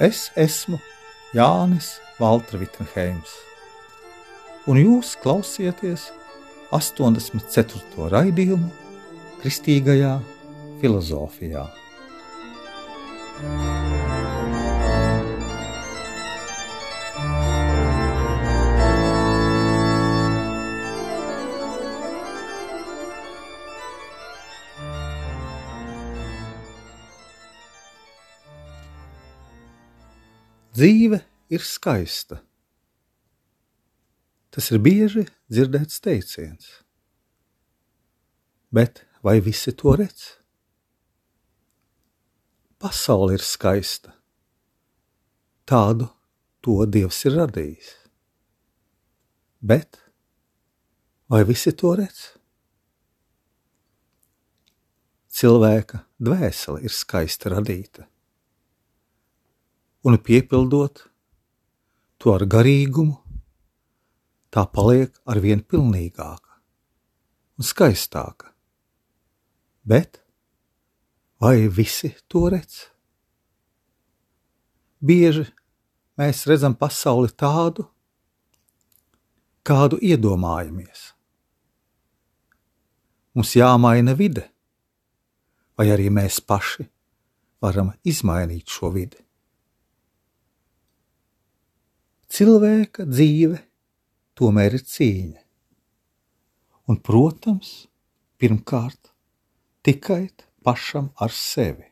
Es esmu Jānis Valtra Vitsenheims, un jūs klausieties 84. raidījumu Kristīgajā filozofijā. Dzīve ir skaista. Tas ir bieži dzirdēts teiciens. Bet vai visi to redz? Pasaule ir skaista. Tādu to Dievs ir radījis. Bet vai visi to redz? Cilvēka dvēsele ir skaista radīta un piepildot to ar garīgumu, tā paliek ar vien pilnīgāka un skaistāka. Bet vai visi to redz? Bieži mēs redzam pasauli tādu, kādu iedomājamies. Mums jāmaina vide, vai arī mēs paši varam izmainīt šo vidi. Cilvēka dzīve tomēr ir cīņa. Un, protams, pirmkārt, tikai pašam ar sevi.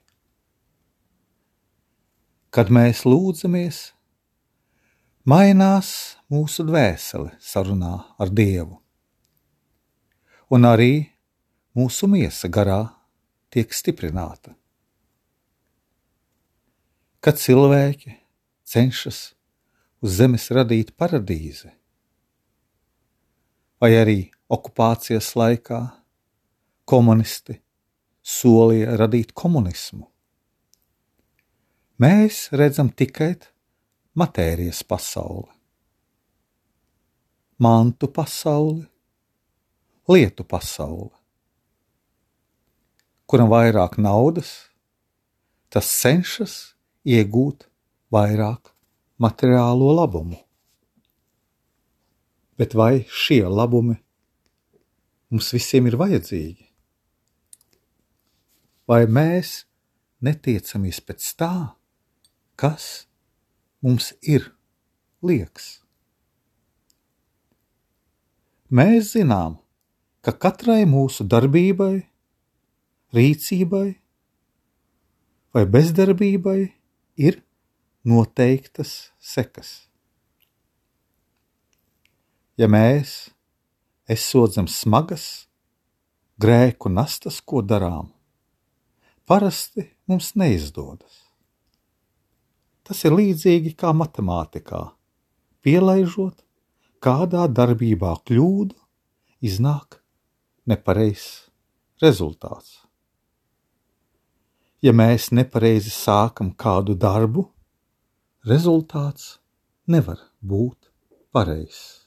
Kad mēs lūdzamies, mainās mūsu dvēsele sarunā ar Dievu, un arī mūsu miesa garā tiek stiprināta. Kad cilvēki cenšas uz zemes radīt paradīzi, vai arī okupācijas laikā komunisti solīja radīt komunismu. Mēs redzam tikai matērijas pasauli, mantu pasauli, lietu pasauli. Kuram vairāk naudas, tas cenšas iegūt vairāk materiālo labumu. Bet vai šie labumi mums visiem ir vajadzīgi? Vai mēs netiecamies pēc tā, kas mums ir liekas? Mēs zinām, ka katrai mūsu darbībai, rīcībai vai bezdarbībai ir noteiktas sekas. Ja mēs esam smagas, grēku nastas, ko darām, parasti mums neizdodas. Tas ir līdzīgi kā matemātikā. Pielaižot kādā darbībā kļūdu, iznāk nepareizs rezultāts. Ja mēs nepareizi sākam kādu darbu, rezultāts nevar būt pareizs.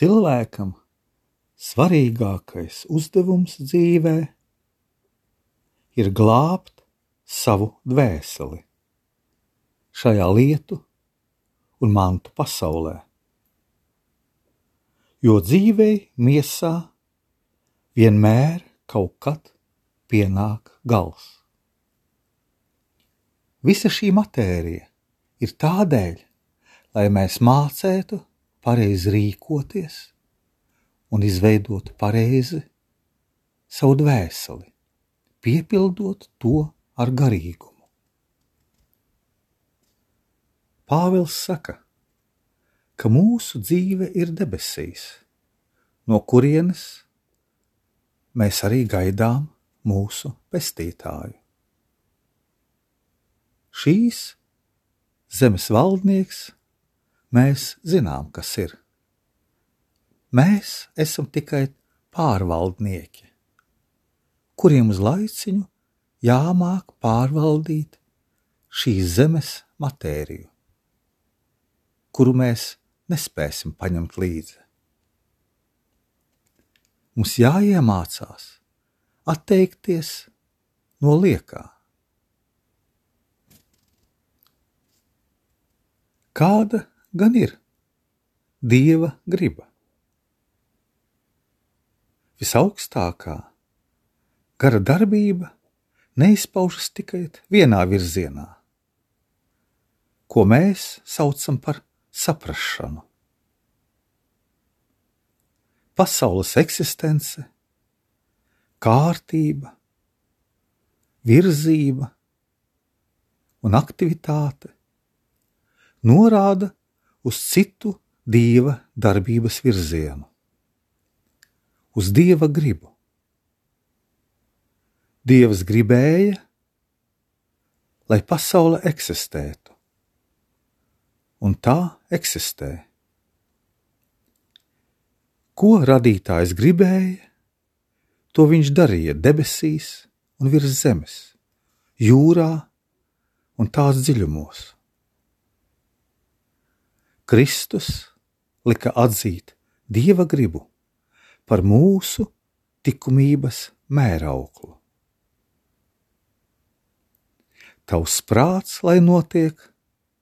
Cilvēkam svarīgākais uzdevums dzīvē ir glābt savu dvēseli šajā lietu un mantu pasaulē. Jo dzīvei miesā vienmēr kaut kad pienāk gals. Visa šī matērija ir tādēļ, lai mēs mācētu pareizi rīkoties un izveidotu pareizi savu dvēseli, piepildot to ar garīgumu. Pāvils saka, ka mūsu dzīve ir debesīs, no kurienes mēs arī gaidām mūsu pestītāju. Šīs zemes valdnieks mēs zinām, kas ir. Mēs esam tikai pārvaldnieki, kuriem uz laiciņu jāmāk pārvaldīt šīs zemes matēriju kuru mēs nespēsim paņemt līdzi. Mums jāiemācās atteikties no liekā. Kāda gan ir dieva griba? Visaugstākā gara darbība neizpaužas tikai vienā virzienā, ko mēs saucam par saprašanu. Pasaules eksistence, kārtība, virzība un aktivitāte norāda uz citu dieva darbības virzienu, uz dieva gribu. Dievs gribēja, lai pasaule eksistētu un tā eksistē. Ko radītājs gribēja, to viņš darīja debesīs un virs zemes, jūrā un tās dziļumos. Kristus lika atzīt dieva gribu par mūsu likumības mērauklu. Tavs prāts, lai notiek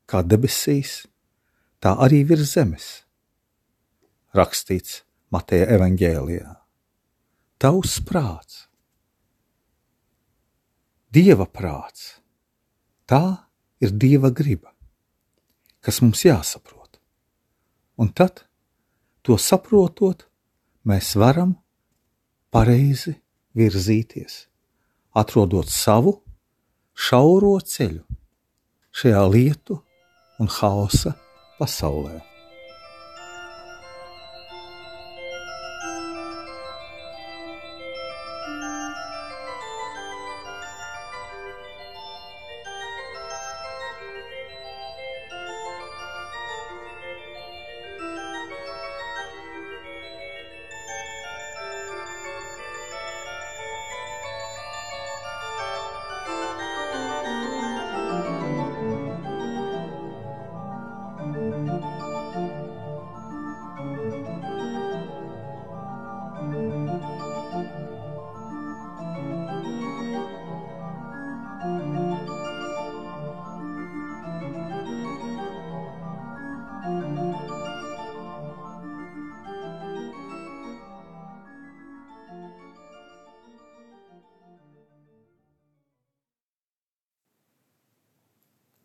kā debesīs, tā arī virs zemes. Rakstīts Mateja evaņģēlijā. Tavs prāts, Dieva prāts, tā ir Dieva griba, kas mums jāsaprot. Un tad, to saprotot, mēs varam pareizi virzīties, atrodot savu šauro ceļu šajā lietu un haosa pasaulē.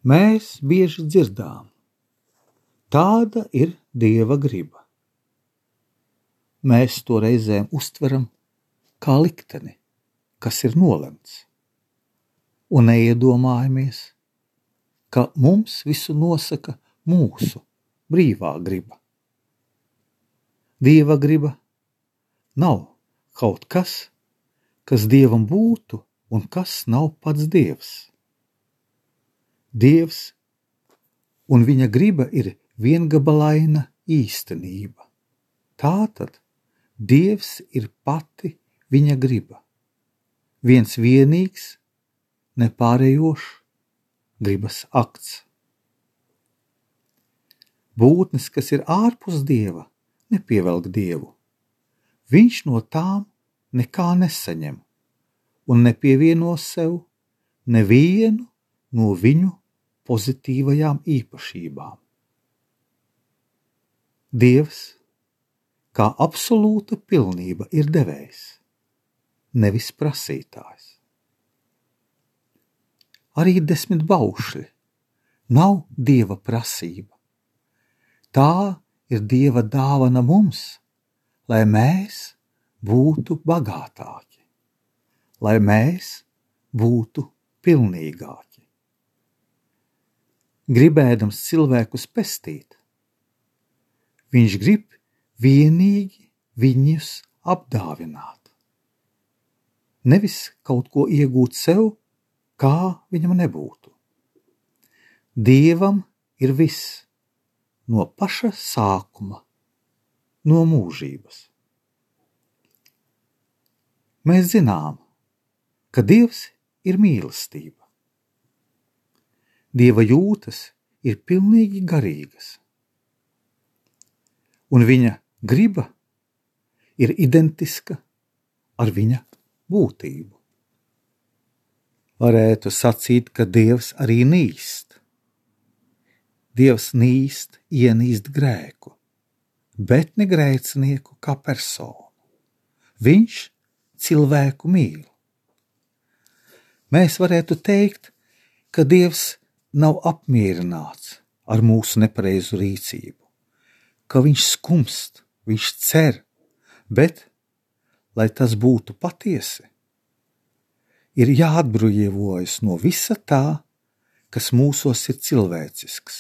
Mēs bieži dzirdām, tāda ir dieva griba. Mēs to reizēm uztveram kā likteni, kas ir nolemts, un neiedomājamies, ka mums visu nosaka mūsu brīvā griba. Dieva griba nav kaut kas, kas dievam būtu un kas nav pats dievs. Dievs un viņa griba ir viengabalaina īstenība. Tātad Dievs ir pati viņa griba. Viens vienīgs, nepārējošs gribas akts. Būtnes, kas ir ārpus dieva, nepievelk dievu. Viņš no tām nekā nesaņem un nepievieno sev nevienu no viņu pozitīvajām īpašībām. Dievs, kā absolūta pilnība, ir devējs, nevis prasītājs. Arī desmit baušļi nav dieva prasība. Tā ir dieva dāvana mums, lai mēs būtu bagātāki, lai mēs būtu pilnīgāki. Gribēdams cilvēkus pestīt, viņš grib vienīgi viņus apdāvināt. Nevis kaut ko iegūt sev, kā viņam nebūtu. Dievam ir viss no paša sākuma, no mūžības. Mēs zinām, ka Dievs ir mīlestība. Dieva jūtas ir pilnīgi garīgas, un viņa griba ir identiska ar viņa būtību. Varētu sacīt, ka Dievs arī nīst Dievs nīst, ienīst grēku, bet ne grēcinieku kā personu. Viņš cilvēku mīl. Mēs varētu teikt, ka Dievs nav apmierināts ar mūsu nepareizu rīcību, ka viņš skumst, viņš cer, bet, lai tas būtu patiesi, ir jāatbrīvojas no visa tā, kas mūsos ir cilvēcisks.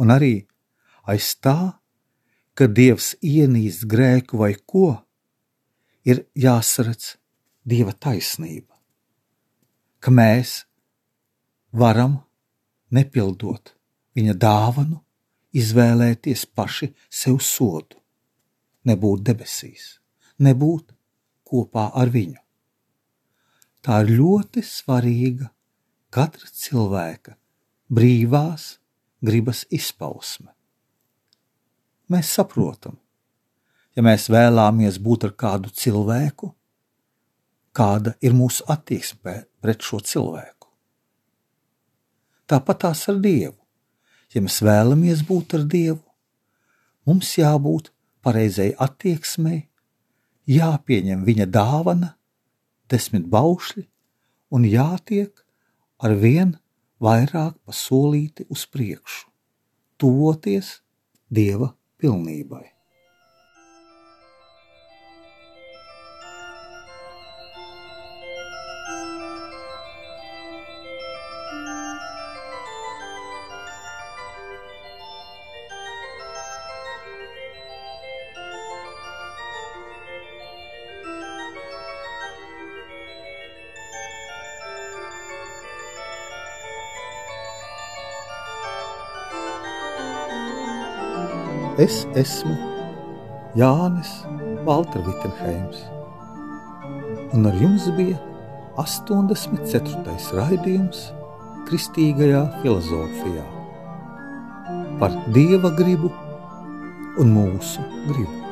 Un arī aiz tā, ka Dievs ienīst grēku vai ko, ir jāsaredz Dieva taisnība, ka mēs varam, nepildot viņa dāvanu, izvēlēties paši sev sodu, nebūt debesīs, nebūt kopā ar viņu. Tā ir ļoti svarīga katra cilvēka brīvās gribas izpausme. Mēs saprotam, ja mēs vēlamies būt ar kādu cilvēku, kāda ir mūsu attieksme pret šo cilvēku. Tāpat tās ar Dievu. Ja mēs vēlamies būt ar Dievu, mums jābūt pareizai attieksmei, jāpieņem viņa dāvana, desmit baušļi un jātiek ar vienu vairāk pa solīti uz priekšu, tuvoties Dieva pilnībai. Es esmu Jānis Valtra Vitsenheims, un ar jums bija 84. raidījums Kristīgajā filozofijā par Dieva gribu un mūsu gribu.